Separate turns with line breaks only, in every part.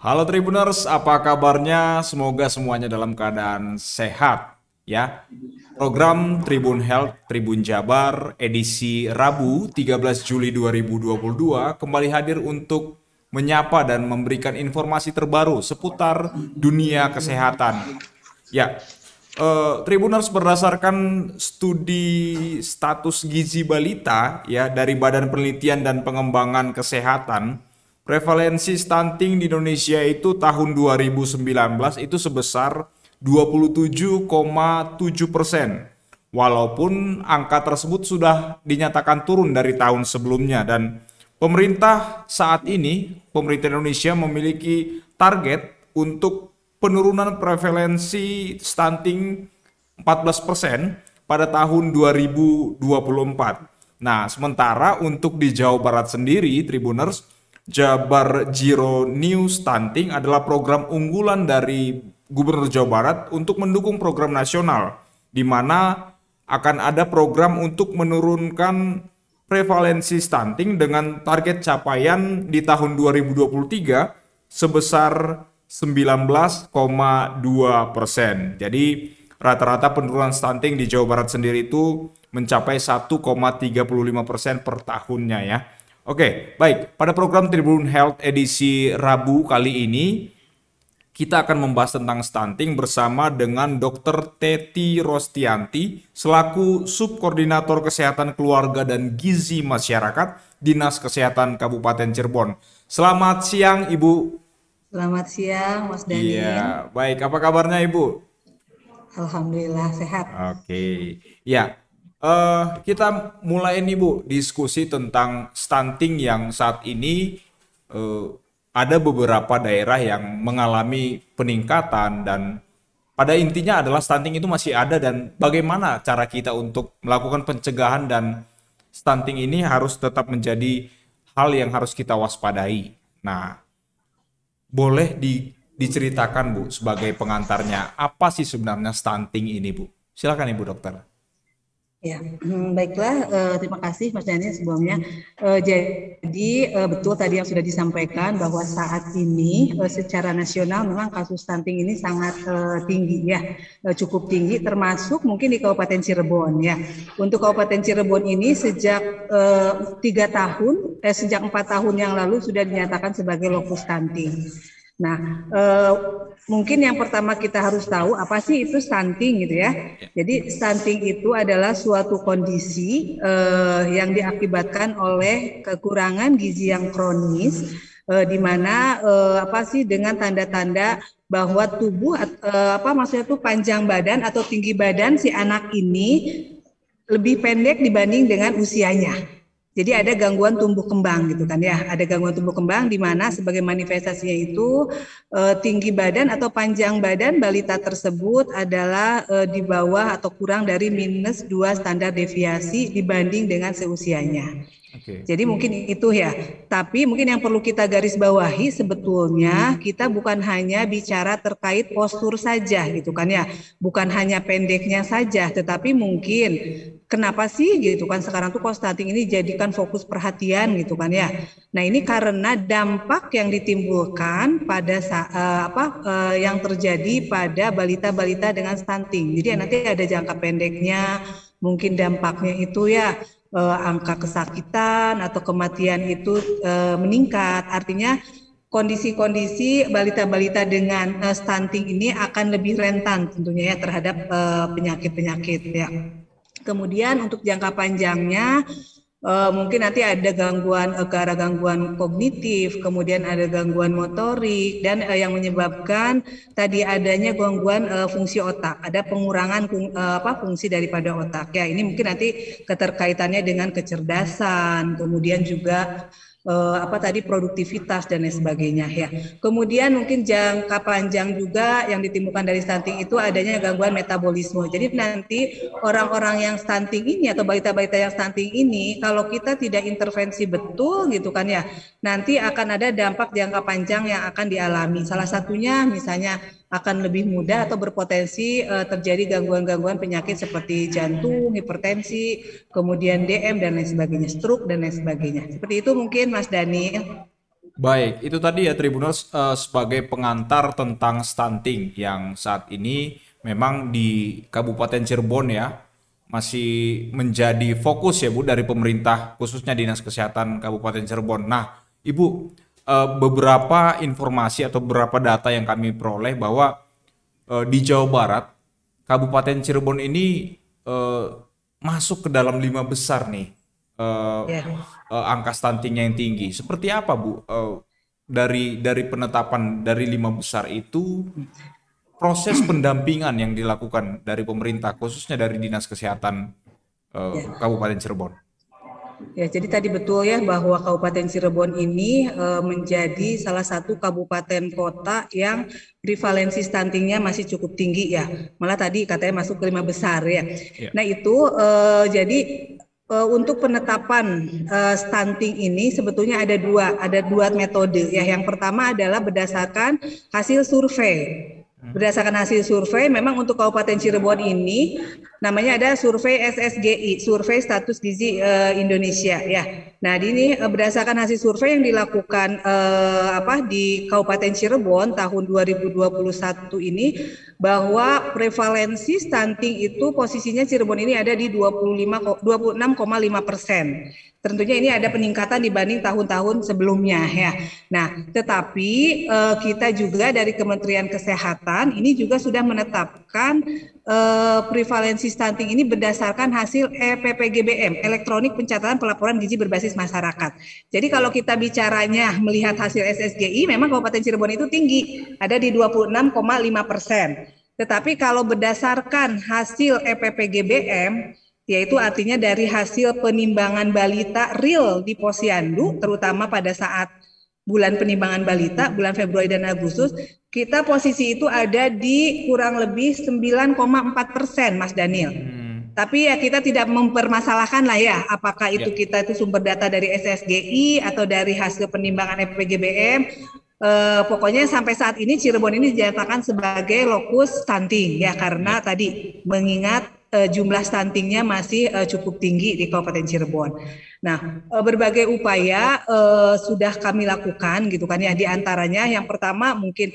Halo Tribuners, apa kabarnya? Semoga semuanya dalam keadaan sehat ya. Program Tribun Health Tribun Jabar edisi Rabu 13 Juli 2022 kembali hadir untuk menyapa dan memberikan informasi terbaru seputar dunia kesehatan. Ya, uh, Tribuners berdasarkan studi status gizi balita ya dari Badan Penelitian dan Pengembangan Kesehatan, prevalensi stunting di Indonesia itu tahun 2019 itu sebesar 27,7 persen. Walaupun angka tersebut sudah dinyatakan turun dari tahun sebelumnya dan pemerintah saat ini, pemerintah Indonesia memiliki target untuk penurunan prevalensi stunting 14 persen pada tahun 2024. Nah, sementara untuk di Jawa Barat sendiri, Tribuners, Jabar Zero New Stunting adalah program unggulan dari Gubernur Jawa Barat untuk mendukung program nasional, di mana akan ada program untuk menurunkan prevalensi stunting dengan target capaian di tahun 2023 sebesar 19,2 persen. Jadi rata-rata penurunan stunting di Jawa Barat sendiri itu mencapai 1,35 persen per tahunnya ya. Oke, baik. Pada program Tribun Health edisi Rabu kali ini, kita akan membahas tentang stunting bersama dengan Dr. Teti Rostianti selaku Subkoordinator Kesehatan Keluarga dan Gizi Masyarakat Dinas Kesehatan Kabupaten Cirebon. Selamat siang Ibu
Selamat siang, Mas Daniel.
Iya, baik. Apa kabarnya, Ibu?
Alhamdulillah sehat.
Oke, ya. Uh, kita mulai nih Bu diskusi tentang stunting yang saat ini uh, ada beberapa daerah yang mengalami peningkatan dan pada intinya adalah stunting itu masih ada dan bagaimana cara kita untuk melakukan pencegahan dan stunting ini harus tetap menjadi hal yang harus kita waspadai. Nah, boleh di, diceritakan Bu sebagai pengantarnya apa sih sebenarnya stunting ini Bu? Silakan Ibu Dokter.
Ya, hmm, baiklah. Uh, terima kasih Mas Daniel sebelumnya. Uh, jadi uh, betul tadi yang sudah disampaikan bahwa saat ini uh, secara nasional memang kasus stunting ini sangat uh, tinggi ya, uh, cukup tinggi, termasuk mungkin di Kabupaten Cirebon ya. Untuk Kabupaten Cirebon ini sejak tiga uh, tahun, eh, sejak empat tahun yang lalu sudah dinyatakan sebagai lokus stunting. Nah, eh, mungkin yang pertama kita harus tahu apa sih itu stunting gitu ya. ya. Jadi stunting itu adalah suatu kondisi eh, yang diakibatkan oleh kekurangan gizi yang kronis, eh, di mana eh, apa sih dengan tanda-tanda bahwa tubuh eh, apa maksudnya itu panjang badan atau tinggi badan si anak ini lebih pendek dibanding dengan usianya. Jadi ada gangguan tumbuh kembang gitu kan ya, ada gangguan tumbuh kembang di mana sebagai manifestasinya itu e, tinggi badan atau panjang badan balita tersebut adalah e, di bawah atau kurang dari minus dua standar deviasi dibanding dengan seusianya. Okay. Jadi mungkin itu ya. Tapi mungkin yang perlu kita garis bawahi sebetulnya kita bukan hanya bicara terkait postur saja gitu kan ya. Bukan hanya pendeknya saja, tetapi mungkin kenapa sih gitu kan sekarang tuh stunting ini jadikan fokus perhatian gitu kan ya. Nah, ini karena dampak yang ditimbulkan pada uh, apa uh, yang terjadi pada balita-balita dengan stunting. Jadi nanti ada jangka pendeknya, mungkin dampaknya itu ya uh, angka kesakitan atau kematian itu uh, meningkat. Artinya kondisi-kondisi balita-balita dengan uh, stunting ini akan lebih rentan tentunya ya terhadap penyakit-penyakit uh, ya. Kemudian untuk jangka panjangnya uh, mungkin nanti ada gangguan uh, ke arah gangguan kognitif, kemudian ada gangguan motorik dan uh, yang menyebabkan tadi adanya gangguan uh, fungsi otak, ada pengurangan uh, apa fungsi daripada otak. Ya, ini mungkin nanti keterkaitannya dengan kecerdasan, kemudian juga uh, apa tadi produktivitas dan lain sebagainya ya. Kemudian mungkin jangka panjang juga yang ditimbulkan dari stunting itu adanya gangguan metabolisme. Jadi nanti orang-orang yang stunting ini atau balita-balita yang stunting ini kalau kita tidak intervensi betul gitu kan ya, nanti akan ada dampak jangka panjang yang akan dialami. Salah satunya misalnya akan lebih mudah atau berpotensi uh, terjadi gangguan-gangguan penyakit seperti jantung, hipertensi, kemudian DM dan lain sebagainya, stroke dan lain sebagainya. Seperti itu mungkin Mas Daniel.
Baik, itu tadi ya Tribuners uh, sebagai pengantar tentang stunting yang saat ini memang di Kabupaten Cirebon ya masih menjadi fokus ya Bu dari pemerintah khususnya Dinas Kesehatan Kabupaten Cirebon. Nah, Ibu uh, beberapa informasi atau beberapa data yang kami peroleh bahwa uh, di Jawa Barat Kabupaten Cirebon ini uh, masuk ke dalam lima besar nih uh, yeah. uh, angka stuntingnya yang tinggi. Seperti apa Bu uh, dari dari penetapan dari lima besar itu proses pendampingan yang dilakukan dari pemerintah khususnya dari dinas kesehatan uh, yeah. Kabupaten Cirebon?
Ya, jadi tadi betul ya bahwa Kabupaten Cirebon ini e, menjadi salah satu kabupaten kota yang prevalensi stuntingnya masih cukup tinggi ya. Malah tadi katanya masuk ke lima besar ya. ya. Nah itu e, jadi uh, untuk penetapan uh, stunting ini sebetulnya ada dua, ada dua metode. Ya, yang pertama adalah berdasarkan hasil survei. Berdasarkan hasil survei, memang untuk Kabupaten Cirebon ini namanya ada survei SSGI, Survei Status Gizi uh, Indonesia ya. Nah, ini uh, berdasarkan hasil survei yang dilakukan uh, apa di Kabupaten Cirebon tahun 2021 ini bahwa prevalensi stunting itu posisinya Cirebon ini ada di 25 26,5 persen. Tentunya ini ada peningkatan dibanding tahun-tahun sebelumnya ya. Nah, tetapi kita juga dari Kementerian Kesehatan ini juga sudah menetapkan eh, prevalensi stunting ini berdasarkan hasil EPPGBM, elektronik pencatatan pelaporan gizi berbasis masyarakat. Jadi kalau kita bicaranya melihat hasil SSGI, memang Kabupaten Cirebon itu tinggi, ada di 26,5 persen. Tetapi kalau berdasarkan hasil EPPGBM yaitu artinya dari hasil penimbangan balita real di Posyandu, terutama pada saat bulan penimbangan balita, bulan Februari dan Agustus, kita posisi itu ada di kurang lebih 9,4 persen, Mas Daniel. Hmm. Tapi ya kita tidak mempermasalahkan lah ya, apakah itu ya. kita itu sumber data dari SSGI atau dari hasil penimbangan FPGBM. Eh, pokoknya sampai saat ini Cirebon ini dinyatakan sebagai lokus stunting ya karena ya. tadi mengingat uh, jumlah stuntingnya masih uh, cukup tinggi di Kabupaten Cirebon. Nah, uh, berbagai upaya uh, sudah kami lakukan gitu kan ya. Di antaranya yang pertama mungkin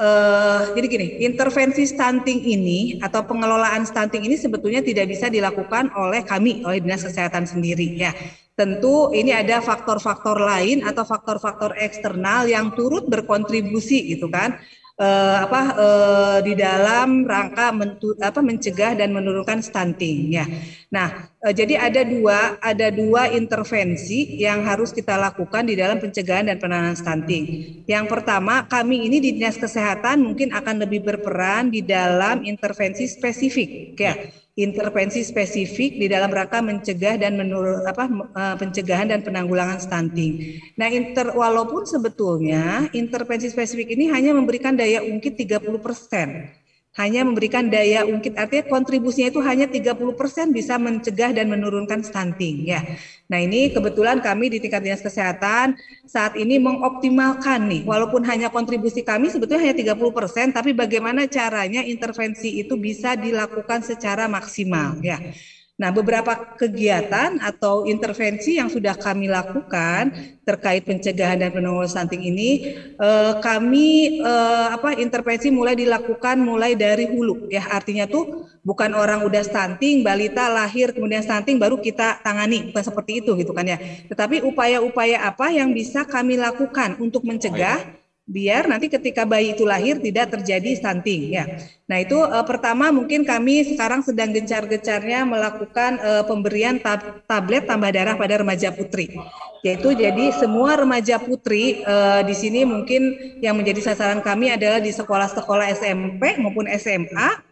uh, jadi gini, intervensi stunting ini atau pengelolaan stunting ini sebetulnya tidak bisa dilakukan oleh kami, oleh Dinas Kesehatan sendiri ya. Tentu ini ada faktor-faktor lain atau faktor-faktor eksternal yang turut berkontribusi gitu kan uh, apa uh, di dalam rangka mentu, apa mencegah dan menurunkan stunting ya. Nah, uh, jadi ada dua ada dua intervensi yang harus kita lakukan di dalam pencegahan dan penanganan stunting. Yang pertama, kami ini di Dinas Kesehatan mungkin akan lebih berperan di dalam intervensi spesifik ya intervensi spesifik di dalam rangka mencegah dan menurut apa eh, pencegahan dan penanggulangan stunting. Nah, inter, walaupun sebetulnya intervensi spesifik ini hanya memberikan daya ungkit 30 persen hanya memberikan daya ungkit artinya kontribusinya itu hanya 30% bisa mencegah dan menurunkan stunting ya. Nah, ini kebetulan kami di tingkat Dinas Kesehatan saat ini mengoptimalkan nih walaupun hanya kontribusi kami sebetulnya hanya 30% tapi bagaimana caranya intervensi itu bisa dilakukan secara maksimal ya. Nah, beberapa kegiatan atau intervensi yang sudah kami lakukan terkait pencegahan dan penanggulangan stunting ini, eh, kami eh, apa intervensi mulai dilakukan mulai dari hulu, ya artinya tuh bukan orang udah stunting, balita lahir kemudian stunting baru kita tangani, bukan seperti itu gitu kan ya. Tetapi upaya-upaya apa yang bisa kami lakukan untuk mencegah biar nanti ketika bayi itu lahir tidak terjadi stunting ya. Nah itu uh, pertama mungkin kami sekarang sedang gencar-gencarnya melakukan uh, pemberian tab tablet tambah darah pada remaja putri. Yaitu jadi semua remaja putri uh, di sini mungkin yang menjadi sasaran kami adalah di sekolah-sekolah SMP maupun SMA.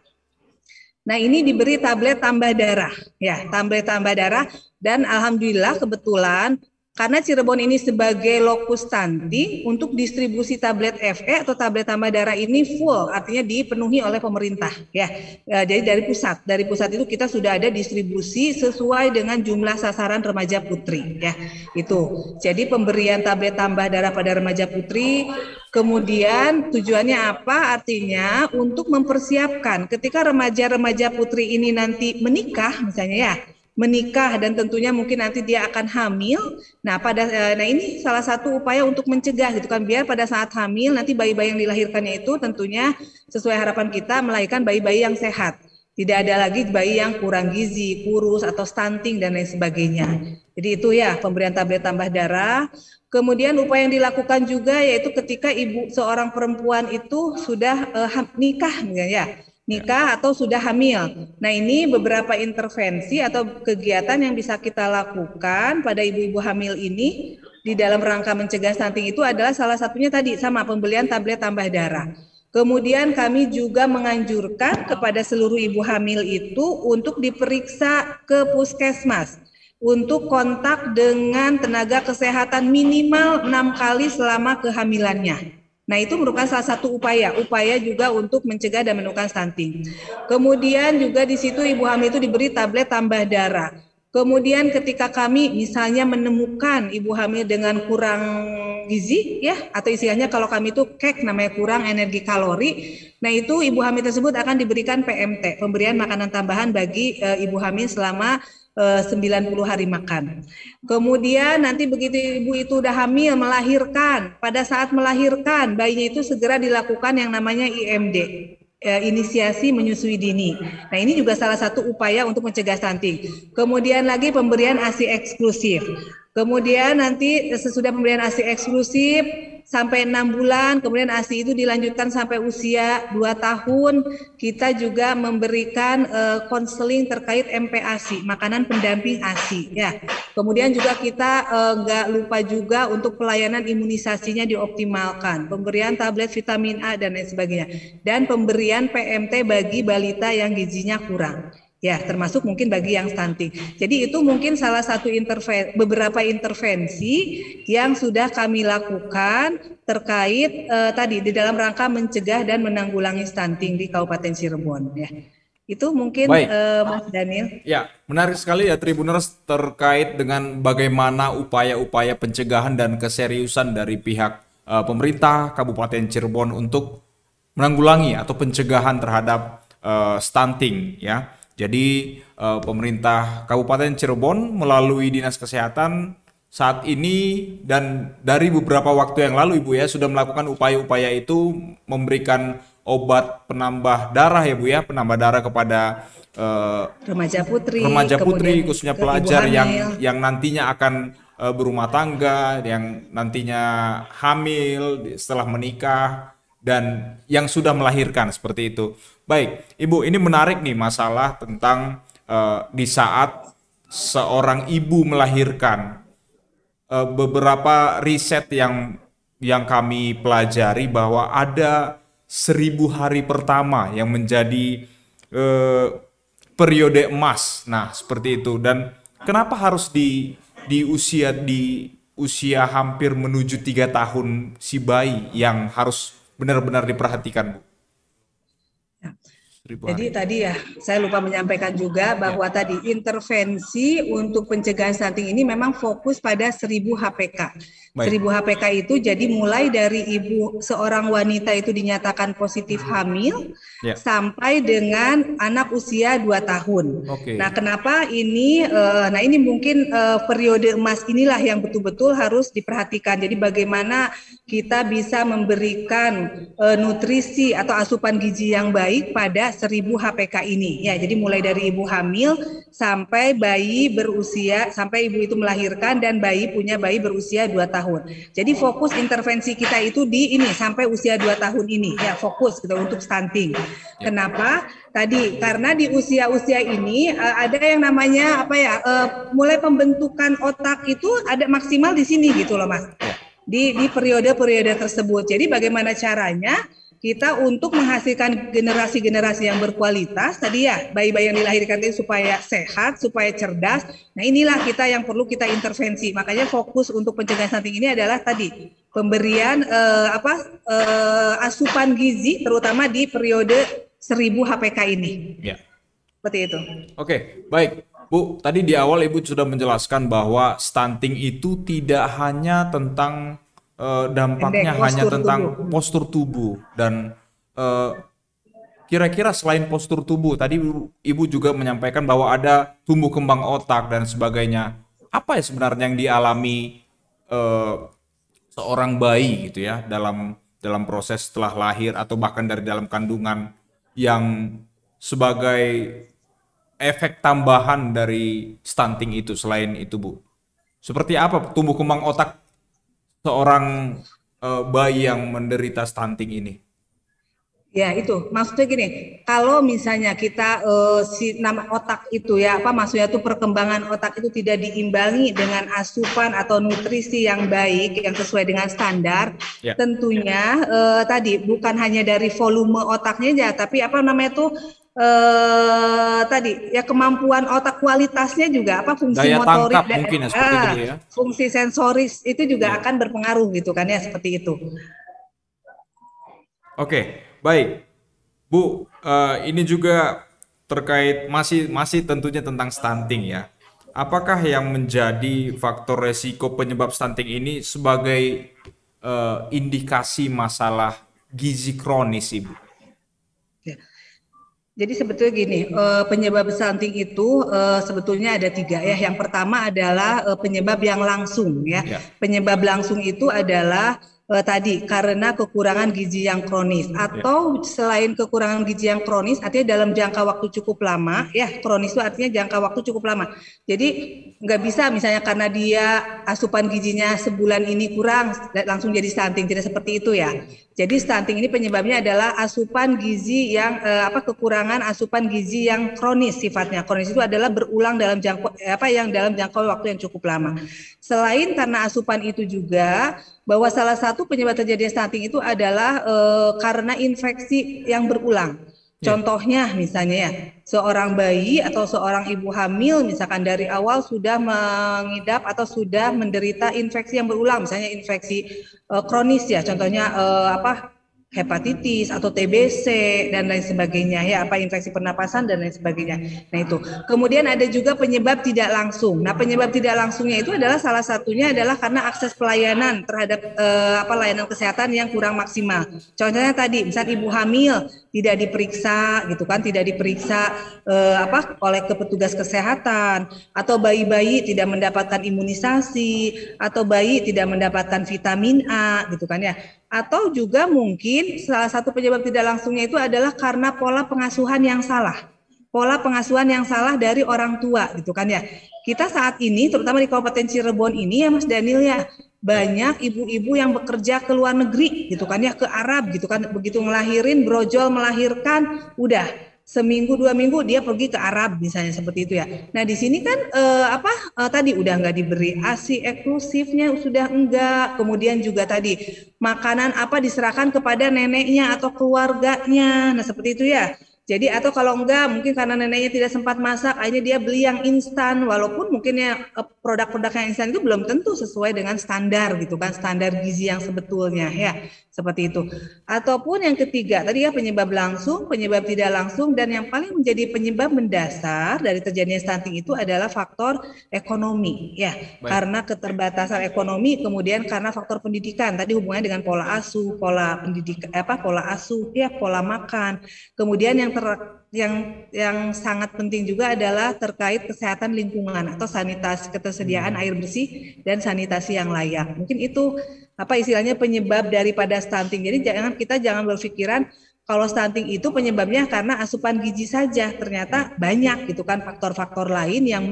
Nah ini diberi tablet tambah darah ya, tablet tambah darah dan alhamdulillah kebetulan karena Cirebon ini sebagai lokus stunting untuk distribusi tablet FE atau tablet tambah darah ini full, artinya dipenuhi oleh pemerintah ya. ya. Jadi dari pusat, dari pusat itu kita sudah ada distribusi sesuai dengan jumlah sasaran remaja putri ya. Itu. Jadi pemberian tablet tambah darah pada remaja putri Kemudian tujuannya apa? Artinya untuk mempersiapkan ketika remaja-remaja putri ini nanti menikah misalnya ya, menikah dan tentunya mungkin nanti dia akan hamil. Nah, pada eh, nah ini salah satu upaya untuk mencegah gitu kan biar pada saat hamil nanti bayi-bayi yang dilahirkannya itu tentunya sesuai harapan kita melahirkan bayi-bayi yang sehat. Tidak ada lagi bayi yang kurang gizi, kurus atau stunting dan lain sebagainya. Jadi itu ya pemberian tablet tambah darah. Kemudian upaya yang dilakukan juga yaitu ketika ibu seorang perempuan itu sudah uh, nikah ya nikah atau sudah hamil. Nah, ini beberapa intervensi atau kegiatan yang bisa kita lakukan pada ibu-ibu hamil ini di dalam rangka mencegah stunting itu adalah salah satunya tadi sama pembelian tablet tambah darah. Kemudian kami juga menganjurkan kepada seluruh ibu hamil itu untuk diperiksa ke puskesmas untuk kontak dengan tenaga kesehatan minimal enam kali selama kehamilannya. Nah, itu merupakan salah satu upaya, upaya juga untuk mencegah dan menemukan stunting. Kemudian juga di situ ibu hamil itu diberi tablet tambah darah. Kemudian ketika kami misalnya menemukan ibu hamil dengan kurang gizi ya atau istilahnya kalau kami itu kek namanya kurang energi kalori. Nah, itu ibu hamil tersebut akan diberikan PMT, pemberian makanan tambahan bagi e, ibu hamil selama 90 eh, hari makan. Kemudian nanti begitu ibu itu udah hamil melahirkan, pada saat melahirkan bayinya itu segera dilakukan yang namanya IMD, eh, inisiasi menyusui dini. Nah, ini juga salah satu upaya untuk mencegah stunting. Kemudian lagi pemberian ASI eksklusif. Kemudian nanti sesudah pemberian ASI eksklusif sampai enam bulan, kemudian ASI itu dilanjutkan sampai usia dua tahun. Kita juga memberikan konseling uh, terkait MPASI, makanan pendamping ASI. Ya, kemudian juga kita uh, nggak lupa juga untuk pelayanan imunisasinya dioptimalkan, pemberian tablet vitamin A dan lain sebagainya, dan pemberian PMT bagi balita yang gizinya kurang. Ya, termasuk mungkin bagi yang stunting. Jadi itu mungkin salah satu intervensi, beberapa intervensi yang sudah kami lakukan terkait eh, tadi di dalam rangka mencegah dan menanggulangi stunting di Kabupaten Cirebon. Ya, itu mungkin eh, Mas Daniel.
Ya, menarik sekali ya Tribuners terkait dengan bagaimana upaya-upaya pencegahan dan keseriusan dari pihak eh, pemerintah Kabupaten Cirebon untuk menanggulangi atau pencegahan terhadap eh, stunting ya. Jadi uh, pemerintah Kabupaten Cirebon melalui Dinas Kesehatan saat ini dan dari beberapa waktu yang lalu Ibu ya sudah melakukan upaya-upaya itu memberikan obat penambah darah ya Bu ya, penambah darah kepada
uh, remaja putri,
remaja putri khususnya pelajar yang yang nantinya akan uh, berumah tangga, yang nantinya hamil setelah menikah dan yang sudah melahirkan seperti itu. Baik, Ibu, ini menarik nih masalah tentang uh, di saat seorang ibu melahirkan uh, beberapa riset yang yang kami pelajari bahwa ada seribu hari pertama yang menjadi uh, periode emas. Nah, seperti itu. Dan kenapa harus di di usia di usia hampir menuju tiga tahun si bayi yang harus benar-benar diperhatikan, Bu?
Ya. Jadi tadi ya saya lupa menyampaikan juga bahwa ya. tadi intervensi untuk pencegahan stunting ini memang fokus pada 1000 HPK. Baik. 1000 HPK itu jadi mulai dari ibu seorang wanita itu dinyatakan positif hamil ya. sampai dengan anak usia 2 tahun. Okay. Nah, kenapa ini uh, nah ini mungkin uh, periode emas inilah yang betul-betul harus diperhatikan. Jadi bagaimana kita bisa memberikan uh, nutrisi atau asupan gizi yang baik pada 1000 HPK ini. Ya, jadi mulai dari ibu hamil sampai bayi berusia sampai ibu itu melahirkan dan bayi punya bayi berusia 2 tahun. Jadi fokus intervensi kita itu di ini sampai usia 2 tahun ini ya fokus gitu untuk stunting. Kenapa? Tadi karena di usia-usia ini uh, ada yang namanya apa ya? Uh, mulai pembentukan otak itu ada maksimal di sini gitu loh, Mas. Ya. Di di periode-periode tersebut. Jadi bagaimana caranya kita untuk menghasilkan generasi-generasi yang berkualitas tadi ya bayi-bayi yang dilahirkan itu supaya sehat, supaya cerdas. Nah inilah kita yang perlu kita intervensi. Makanya fokus untuk pencegahan stunting ini adalah tadi pemberian eh, apa eh, asupan gizi terutama di periode 1000 HPK ini. Ya. Seperti itu.
Oke, baik. Bu, tadi di awal Ibu sudah menjelaskan bahwa stunting itu tidak hanya tentang uh, dampaknya Pendek, hanya tentang tubuh. postur tubuh dan uh, kira-kira selain postur tubuh, tadi Ibu juga menyampaikan bahwa ada tumbuh kembang otak dan sebagainya. Apa ya sebenarnya yang dialami uh, seorang bayi gitu ya dalam dalam proses setelah lahir atau bahkan dari dalam kandungan yang sebagai efek tambahan dari stunting itu selain itu Bu? Seperti apa tumbuh kembang otak seorang uh, bayi yang menderita stunting ini?
Ya itu maksudnya gini, kalau misalnya kita uh, si nama otak itu ya apa maksudnya itu perkembangan otak itu tidak diimbangi dengan asupan atau nutrisi yang baik yang sesuai dengan standar, ya. tentunya uh, tadi bukan hanya dari volume otaknya aja, tapi apa namanya itu uh, tadi ya kemampuan otak kualitasnya juga apa fungsi
Daya
motorik
tangkap mungkin ya, seperti uh, ya.
fungsi sensoris itu juga ya. akan berpengaruh gitu kan ya seperti itu.
Oke. Baik, Bu, uh, ini juga terkait masih masih tentunya tentang stunting ya. Apakah yang menjadi faktor resiko penyebab stunting ini sebagai uh, indikasi masalah gizi kronis, Ibu?
Jadi sebetulnya gini, uh, penyebab stunting itu uh, sebetulnya ada tiga ya. Yang pertama adalah uh, penyebab yang langsung ya. ya. Penyebab langsung itu adalah tadi karena kekurangan gizi yang kronis ya. atau selain kekurangan gizi yang kronis artinya dalam jangka waktu cukup lama ya kronis itu artinya jangka waktu cukup lama jadi nggak bisa misalnya karena dia asupan gizinya sebulan ini kurang langsung jadi stunting tidak seperti itu ya jadi stunting ini penyebabnya adalah asupan gizi yang eh, apa kekurangan asupan gizi yang kronis sifatnya. Kronis itu adalah berulang dalam jangka apa yang dalam jangka waktu yang cukup lama. Selain karena asupan itu juga bahwa salah satu penyebab terjadinya stunting itu adalah eh, karena infeksi yang berulang. Ya. Contohnya misalnya ya, seorang bayi atau seorang ibu hamil misalkan dari awal sudah mengidap atau sudah menderita infeksi yang berulang, misalnya infeksi uh, kronis ya, contohnya uh, apa hepatitis atau TBC dan lain sebagainya ya apa infeksi pernapasan dan lain sebagainya. Nah itu. Kemudian ada juga penyebab tidak langsung. Nah penyebab tidak langsungnya itu adalah salah satunya adalah karena akses pelayanan terhadap eh, apa layanan kesehatan yang kurang maksimal. Contohnya tadi, misal ibu hamil tidak diperiksa gitu kan, tidak diperiksa eh, apa oleh ke petugas kesehatan atau bayi-bayi tidak mendapatkan imunisasi atau bayi tidak mendapatkan vitamin A gitu kan ya atau juga mungkin salah satu penyebab tidak langsungnya itu adalah karena pola pengasuhan yang salah. Pola pengasuhan yang salah dari orang tua gitu kan ya. Kita saat ini terutama di Kabupaten Cirebon ini ya Mas Daniel ya banyak ibu-ibu yang bekerja ke luar negeri gitu kan ya ke Arab gitu kan begitu ngelahirin brojol melahirkan udah seminggu dua minggu dia pergi ke Arab misalnya seperti itu ya. Nah di sini kan eh, apa eh, tadi udah nggak diberi asi eksklusifnya sudah enggak, kemudian juga tadi makanan apa diserahkan kepada neneknya atau keluarganya, nah seperti itu ya. Jadi atau kalau enggak mungkin karena neneknya tidak sempat masak, akhirnya dia beli yang instan walaupun mungkin ya eh, produk-produk yang instan itu belum tentu sesuai dengan standar gitu kan, standar gizi yang sebetulnya ya. Seperti itu. Ataupun yang ketiga, tadi ya penyebab langsung, penyebab tidak langsung dan yang paling menjadi penyebab mendasar dari terjadinya stunting itu adalah faktor ekonomi ya. Baik. Karena keterbatasan ekonomi kemudian karena faktor pendidikan. Tadi hubungannya dengan pola asuh, pola pendidikan apa pola asuh ya, pola makan. Kemudian yang ter, yang yang sangat penting juga adalah terkait kesehatan lingkungan atau sanitasi ketersediaan air bersih dan sanitasi yang layak. Mungkin itu apa istilahnya penyebab daripada stunting. Jadi jangan kita jangan berpikiran kalau stunting itu penyebabnya karena asupan gizi saja. Ternyata banyak gitu kan faktor-faktor lain yang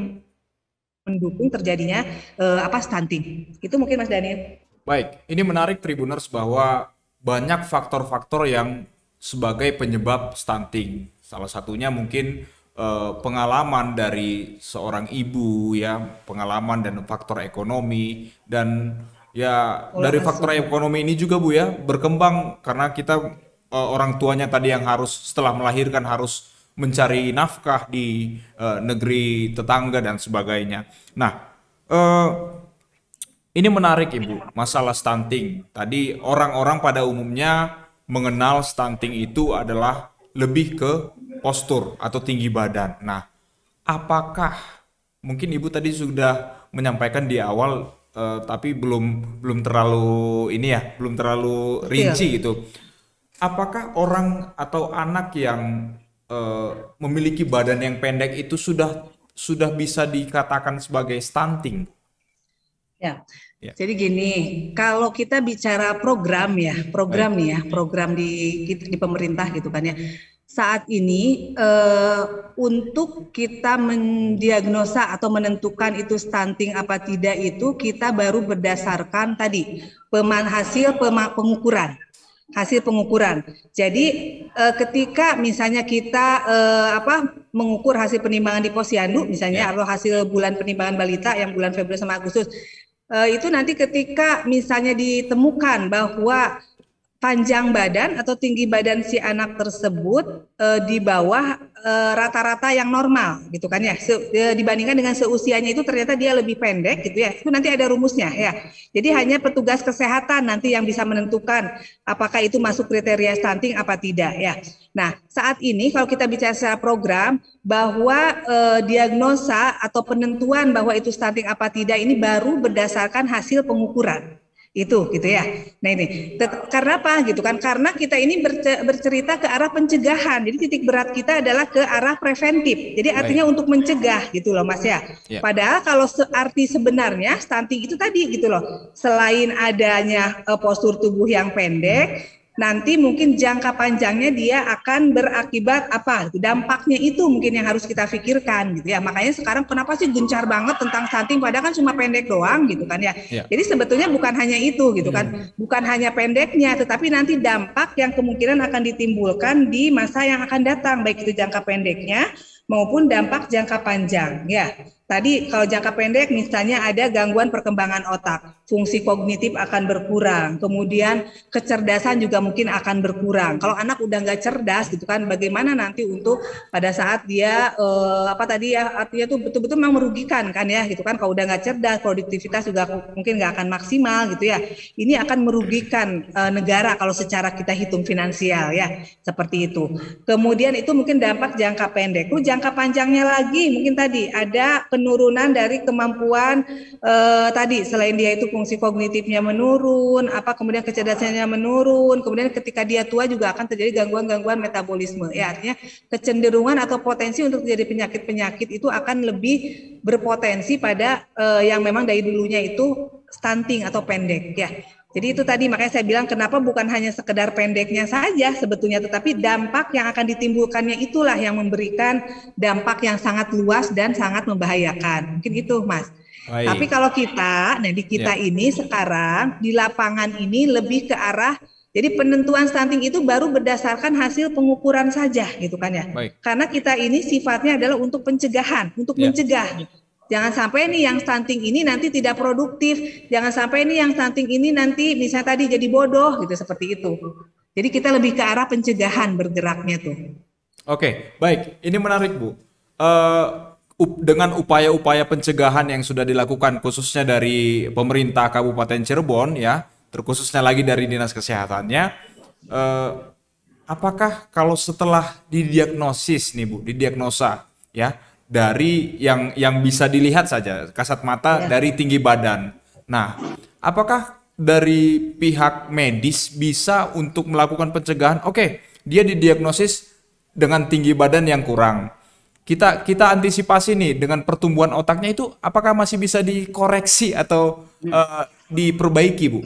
mendukung terjadinya eh, apa stunting. Itu mungkin Mas Daniel.
Baik, ini menarik Tribuners bahwa banyak faktor-faktor yang sebagai penyebab stunting. Salah satunya mungkin eh, pengalaman dari seorang ibu ya, pengalaman dan faktor ekonomi dan Ya, Pola dari faktor ekonomi ini juga Bu ya berkembang karena kita uh, orang tuanya tadi yang harus setelah melahirkan harus mencari nafkah di uh, negeri tetangga dan sebagainya. Nah, uh, ini menarik Ibu, masalah stunting. Tadi orang-orang pada umumnya mengenal stunting itu adalah lebih ke postur atau tinggi badan. Nah, apakah mungkin Ibu tadi sudah menyampaikan di awal uh, tapi belum belum terlalu ini ya, belum terlalu rinci iya. gitu. apakah orang atau anak yang uh, memiliki badan yang pendek itu sudah sudah bisa dikatakan sebagai stunting?
Ya. ya. Jadi gini, kalau kita bicara program ya, program Baik. nih ya, program di di pemerintah gitu kan ya. Saat ini uh, untuk kita mendiagnosa atau menentukan itu stunting apa tidak itu kita baru berdasarkan tadi peman hasil pengukuran hasil pengukuran. Jadi eh, ketika misalnya kita eh, apa mengukur hasil penimbangan di posyandu misalnya yeah. atau hasil bulan penimbangan balita yang bulan Februari sama Agustus eh, itu nanti ketika misalnya ditemukan bahwa panjang badan atau tinggi badan si anak tersebut e, di bawah eh, rata-rata e, yang normal gitu kan ya. Se, e, dibandingkan dengan seusianya itu ternyata dia lebih pendek gitu ya. Itu nanti ada rumusnya ya. Jadi hanya petugas kesehatan nanti yang bisa menentukan apakah itu masuk kriteria stunting apa tidak ya. Nah saat ini kalau kita bicara secara program bahwa e, diagnosa atau penentuan bahwa itu stunting apa tidak ini baru berdasarkan hasil pengukuran itu gitu ya. Nah ini karena apa gitu kan? Karena kita ini bercerita ke arah pencegahan. Jadi titik berat kita adalah ke arah preventif. Jadi artinya Baik. untuk mencegah gitu loh Mas ya. ya. Padahal kalau arti sebenarnya stunting itu tadi gitu loh. Selain adanya uh, postur tubuh yang pendek, nanti mungkin jangka panjangnya dia akan berakibat apa? Dampaknya itu mungkin yang harus kita pikirkan gitu ya. Makanya sekarang kenapa sih gencar banget tentang stunting padahal kan cuma pendek doang gitu kan ya, ya. jadi sebetulnya bukan hanya itu gitu kan. Hmm. bukan hanya pendeknya tetapi nanti dampak yang kemungkinan akan ditimbulkan di masa yang akan datang baik itu jangka pendeknya maupun dampak jangka panjang ya. Tadi kalau jangka pendek misalnya ada gangguan perkembangan otak, fungsi kognitif akan berkurang, kemudian kecerdasan juga mungkin akan berkurang. Kalau anak udah nggak cerdas gitu kan, bagaimana nanti untuk pada saat dia eh, apa tadi ya artinya tuh betul-betul memang merugikan kan ya gitu kan. Kalau udah nggak cerdas, produktivitas juga mungkin nggak akan maksimal gitu ya. Ini akan merugikan eh, negara kalau secara kita hitung finansial ya seperti itu. Kemudian itu mungkin dampak jangka pendek. Lalu jangka panjangnya lagi mungkin tadi ada penurunan dari kemampuan eh, tadi selain dia itu fungsi kognitifnya menurun, apa kemudian kecerdasannya menurun, kemudian ketika dia tua juga akan terjadi gangguan-gangguan metabolisme. Ya artinya kecenderungan atau potensi untuk terjadi penyakit-penyakit itu akan lebih berpotensi pada eh, yang memang dari dulunya itu stunting atau pendek ya. Jadi itu tadi makanya saya bilang kenapa bukan hanya sekedar pendeknya saja sebetulnya tetapi dampak yang akan ditimbulkannya itulah yang memberikan dampak yang sangat luas dan sangat membahayakan. Mungkin itu Mas. Baik. Tapi kalau kita, nah di kita ya. ini sekarang di lapangan ini lebih ke arah jadi penentuan stunting itu baru berdasarkan hasil pengukuran saja gitu kan ya. Baik. Karena kita ini sifatnya adalah untuk pencegahan, untuk ya. mencegah. Jangan sampai nih yang stunting ini nanti tidak produktif. Jangan sampai nih yang stunting ini nanti misalnya tadi jadi bodoh gitu seperti itu. Jadi kita lebih ke arah pencegahan bergeraknya tuh.
Oke, baik. Ini menarik Bu. Uh, dengan upaya-upaya pencegahan yang sudah dilakukan khususnya dari pemerintah Kabupaten Cirebon ya, terkhususnya lagi dari dinas kesehatannya, uh, apakah kalau setelah didiagnosis nih Bu, didiagnosa ya, dari yang yang bisa dilihat saja kasat mata ya. dari tinggi badan. Nah, apakah dari pihak medis bisa untuk melakukan pencegahan? Oke, dia didiagnosis dengan tinggi badan yang kurang. Kita kita antisipasi nih dengan pertumbuhan otaknya itu apakah masih bisa dikoreksi atau uh, diperbaiki, Bu?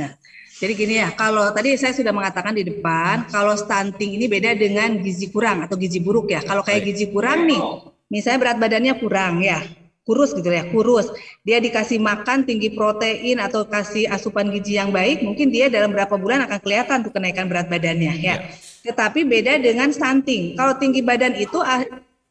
Nah, jadi gini ya, kalau tadi saya sudah mengatakan di depan, kalau stunting ini beda dengan gizi kurang atau gizi buruk ya. Kalau kayak gizi kurang nih, misalnya berat badannya kurang ya kurus gitu ya kurus dia dikasih makan tinggi protein atau kasih asupan gizi yang baik mungkin dia dalam berapa bulan akan kelihatan tuh kenaikan berat badannya ya, ya. tetapi beda dengan stunting kalau tinggi badan itu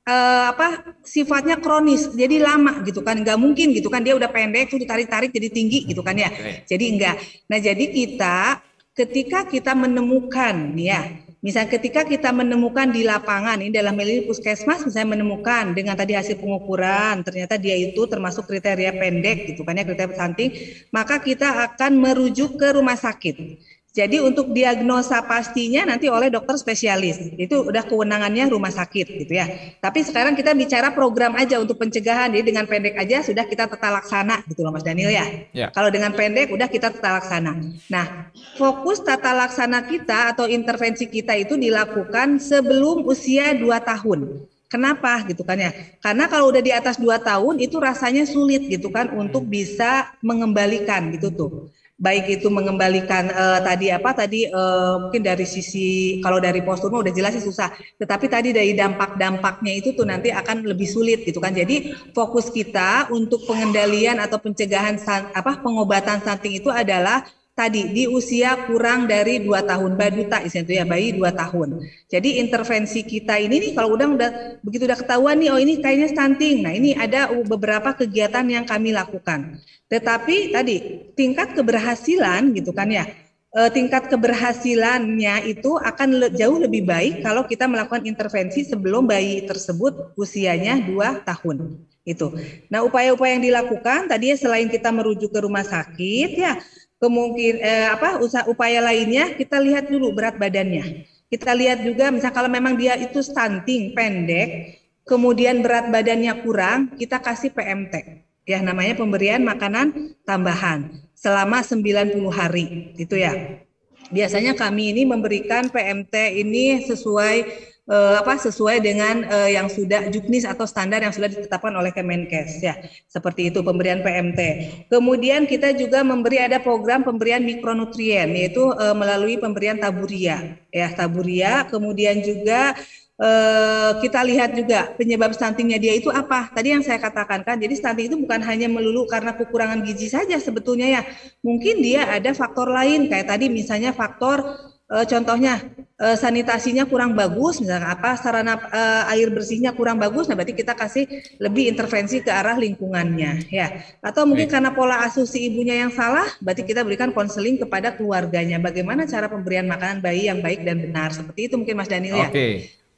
uh, uh, apa sifatnya kronis. Jadi lama gitu kan nggak mungkin gitu kan dia udah pendek tuh ditarik-tarik jadi tinggi gitu kan ya. Jadi enggak. Nah jadi kita ketika kita menemukan ya Misal ketika kita menemukan di lapangan, ini dalam hal ini puskesmas misalnya menemukan dengan tadi hasil pengukuran, ternyata dia itu termasuk kriteria pendek gitu kan ya, kriteria stunting, maka kita akan merujuk ke rumah sakit. Jadi untuk diagnosa pastinya nanti oleh dokter spesialis. Itu udah kewenangannya rumah sakit gitu ya. Tapi sekarang kita bicara program aja untuk pencegahan. Jadi dengan pendek aja sudah kita tata laksana gitu loh Mas Daniel ya. ya. Kalau dengan pendek udah kita tata laksana. Nah, fokus tata laksana kita atau intervensi kita itu dilakukan sebelum usia 2 tahun. Kenapa gitu kan ya? Karena kalau udah di atas 2 tahun itu rasanya sulit gitu kan untuk bisa mengembalikan gitu tuh baik itu mengembalikan uh, tadi apa tadi uh, mungkin dari sisi kalau dari postur udah jelas sih susah. Tetapi tadi dari dampak-dampaknya itu tuh nanti akan lebih sulit gitu kan. Jadi fokus kita untuk pengendalian atau pencegahan apa pengobatan stunting itu adalah tadi di usia kurang dari dua tahun baduta itu ya bayi dua tahun. Jadi intervensi kita ini nih kalau udah udah begitu udah ketahuan nih oh ini kayaknya stunting. Nah ini ada beberapa kegiatan yang kami lakukan. Tetapi tadi tingkat keberhasilan gitu kan ya eh, tingkat keberhasilannya itu akan le jauh lebih baik kalau kita melakukan intervensi sebelum bayi tersebut usianya dua tahun itu. Nah upaya-upaya yang dilakukan tadi ya selain kita merujuk ke rumah sakit ya kemungkin eh, apa usaha upaya lainnya kita lihat dulu berat badannya. Kita lihat juga misal kalau memang dia itu stunting pendek, kemudian berat badannya kurang, kita kasih PMT. Ya namanya pemberian makanan tambahan selama 90 hari itu ya. Biasanya kami ini memberikan PMT ini sesuai uh, apa sesuai dengan uh, yang sudah juknis atau standar yang sudah ditetapkan oleh Kemenkes ya seperti itu pemberian PMT. Kemudian kita juga memberi ada program pemberian mikronutrien yaitu uh, melalui pemberian taburia ya taburia kemudian juga kita lihat juga penyebab stuntingnya dia itu apa. Tadi yang saya katakan kan, jadi stunting itu bukan hanya melulu karena kekurangan gizi saja sebetulnya ya. Mungkin dia ada faktor lain kayak tadi misalnya faktor uh, contohnya uh, sanitasinya kurang bagus, misalnya apa sarana uh, air bersihnya kurang bagus, nah berarti kita kasih lebih intervensi ke arah lingkungannya, ya. Atau mungkin Baik. karena pola asuh si ibunya yang salah, berarti kita berikan konseling kepada keluarganya, bagaimana cara pemberian makanan bayi yang baik dan benar, seperti itu mungkin Mas Daniel ya. Oke.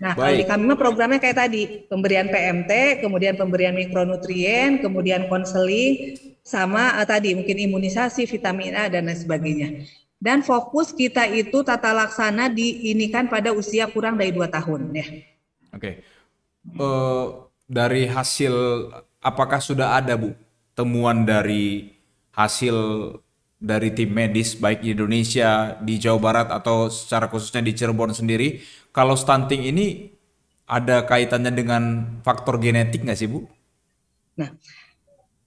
Nah, Baik. kalau di kami programnya kayak tadi, pemberian PMT, kemudian pemberian mikronutrien, kemudian konseling, sama uh, tadi mungkin imunisasi, vitamin A dan lain sebagainya dan fokus kita itu tata laksana diinikan pada usia kurang dari dua tahun ya.
Oke, okay. uh, eh, dari hasil apakah sudah ada bu temuan dari hasil dari tim medis baik di Indonesia, di Jawa Barat atau secara khususnya di Cirebon sendiri, kalau stunting ini ada kaitannya dengan faktor genetik nggak sih bu?
Nah,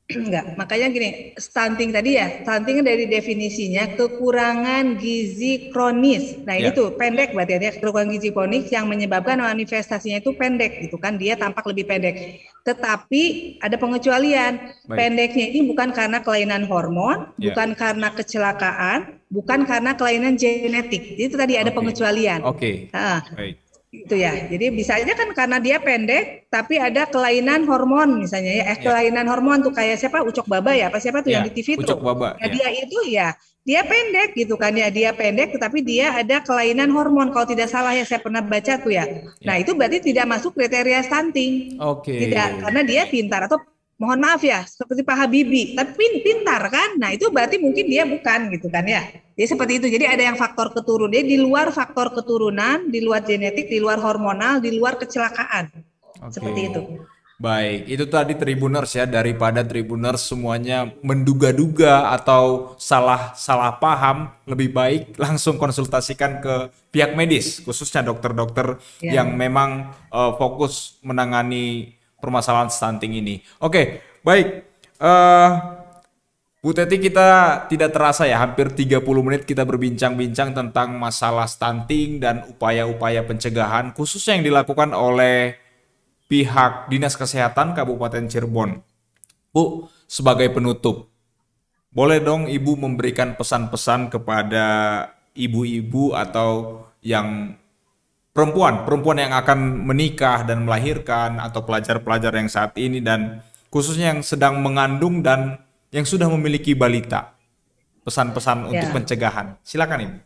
Enggak, makanya gini, stunting tadi ya, stunting dari definisinya kekurangan gizi kronis. Nah ini ya. tuh pendek berarti ya, kekurangan gizi kronis yang menyebabkan manifestasinya itu pendek gitu kan, dia tampak lebih pendek. Tetapi ada pengecualian, Baik. pendeknya ini bukan karena kelainan hormon, ya. bukan karena kecelakaan, bukan karena kelainan genetik. Itu tadi ada okay. pengecualian.
Oke. Okay. Nah, Baik
itu ya. Jadi bisa aja kan karena dia pendek tapi ada kelainan hormon misalnya ya. Eh ya. kelainan hormon tuh kayak siapa Ucok Baba ya, apa siapa tuh ya, yang di TV
Ucok tuh. Baba.
Ya, ya. dia itu ya dia pendek gitu kan ya dia pendek tetapi dia ada kelainan hormon kalau tidak salah ya saya pernah baca tuh ya. ya. Nah, itu berarti tidak masuk kriteria stunting.
Oke. Okay.
Tidak karena dia pintar atau mohon maaf ya seperti Pak Habibie. Tapi pintar kan? Nah itu berarti mungkin dia bukan gitu kan ya? Jadi seperti itu. Jadi ada yang faktor keturunan. Dia di luar faktor keturunan di luar genetik di luar hormonal di luar kecelakaan. Okay. seperti itu.
Baik, itu tadi Tribuners ya. Daripada Tribuners semuanya menduga-duga atau salah salah paham, lebih baik langsung konsultasikan ke pihak medis, khususnya dokter-dokter ya. yang memang uh, fokus menangani permasalahan stunting ini. Oke, baik. Uh, Bu Teti kita tidak terasa ya hampir 30 menit kita berbincang-bincang tentang masalah stunting dan upaya-upaya pencegahan khususnya yang dilakukan oleh pihak Dinas Kesehatan Kabupaten Cirebon. Bu, sebagai penutup, boleh dong Ibu memberikan pesan-pesan kepada ibu-ibu atau yang perempuan, perempuan yang akan menikah dan melahirkan atau pelajar-pelajar yang saat ini dan khususnya yang sedang mengandung dan yang sudah memiliki balita. Pesan-pesan ya. untuk pencegahan. Silakan Ibu.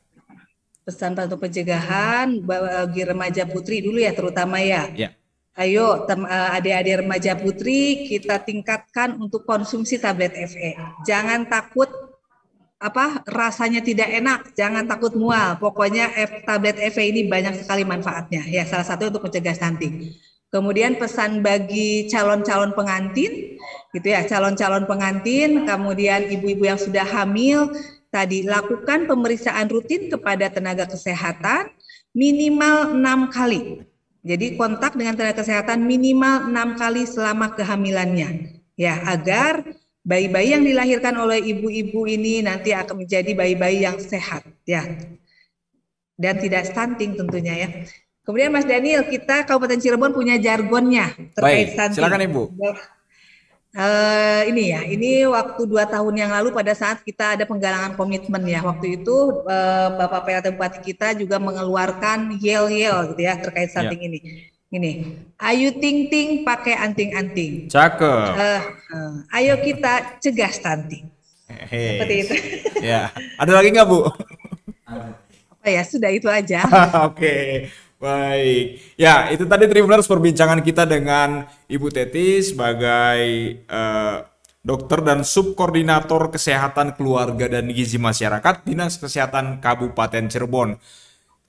Pesan untuk pencegahan bagi remaja putri dulu ya terutama ya. Ya. Ayo eh, adik-adik remaja putri kita tingkatkan untuk konsumsi tablet FE. Jangan takut apa rasanya tidak enak, jangan takut mual. Pokoknya F, tablet EV ini banyak sekali manfaatnya. Ya, salah satu untuk mencegah stunting. Kemudian pesan bagi calon-calon pengantin, gitu ya, calon-calon pengantin, kemudian ibu-ibu yang sudah hamil, tadi lakukan pemeriksaan rutin kepada tenaga kesehatan minimal enam kali. Jadi kontak dengan tenaga kesehatan minimal enam kali selama kehamilannya, ya agar bayi-bayi yang dilahirkan oleh ibu-ibu ini nanti akan menjadi bayi-bayi yang sehat ya dan tidak stunting tentunya ya. Kemudian Mas Daniel, kita Kabupaten Cirebon punya jargonnya
terkait Baik, stunting. Silakan Ibu.
Uh, ini ya, ini waktu dua tahun yang lalu pada saat kita ada penggalangan komitmen ya. Waktu itu uh, Bapak PLT Bupati kita juga mengeluarkan yel yel gitu ya terkait stunting ya. ini. Ini, ayo ting ting pakai anting anting.
Cakep. Uh,
uh, ayo kita cegah stunting.
Hey. Seperti itu. ya, ada lagi nggak bu?
Apa ya, sudah itu aja.
Oke. okay. Baik, ya itu tadi Tribuners perbincangan kita dengan Ibu Teti sebagai uh, dokter dan subkoordinator kesehatan keluarga dan gizi masyarakat Dinas Kesehatan Kabupaten Cirebon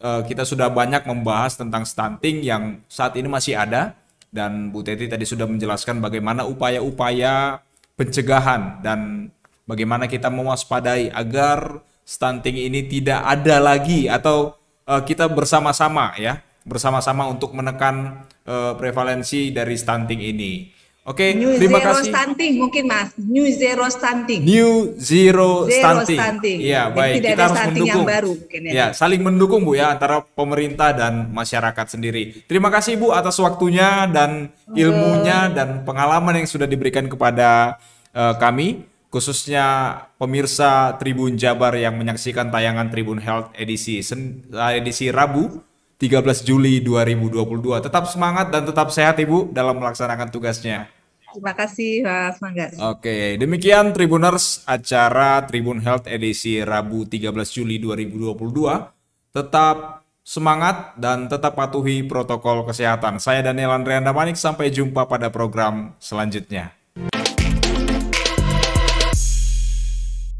uh, kita sudah banyak membahas tentang stunting yang saat ini masih ada dan Bu Teti tadi sudah menjelaskan bagaimana upaya-upaya pencegahan dan bagaimana kita mewaspadai agar stunting ini tidak ada lagi atau uh, kita bersama-sama ya bersama-sama untuk menekan uh, prevalensi dari stunting ini. Oke,
okay, terima zero kasih. stunting mungkin Mas. New zero stunting.
New zero, zero stunting. stunting. Iya, baik.
Tidak kita harus mendukung. Yang baru, mungkin,
ya. ya, saling mendukung Bu ya antara pemerintah dan masyarakat sendiri. Terima kasih Bu atas waktunya dan ilmunya dan pengalaman yang sudah diberikan kepada uh, kami khususnya pemirsa Tribun Jabar yang menyaksikan tayangan Tribun Health edisi eh, edisi Rabu 13 Juli 2022. Tetap semangat dan tetap sehat Ibu dalam melaksanakan tugasnya.
Terima kasih Mas Manggas.
Oke, demikian Tribuners acara Tribun Health edisi Rabu 13 Juli 2022. Tetap semangat dan tetap patuhi protokol kesehatan. Saya Daniel Andrianda Manik, sampai jumpa pada program selanjutnya.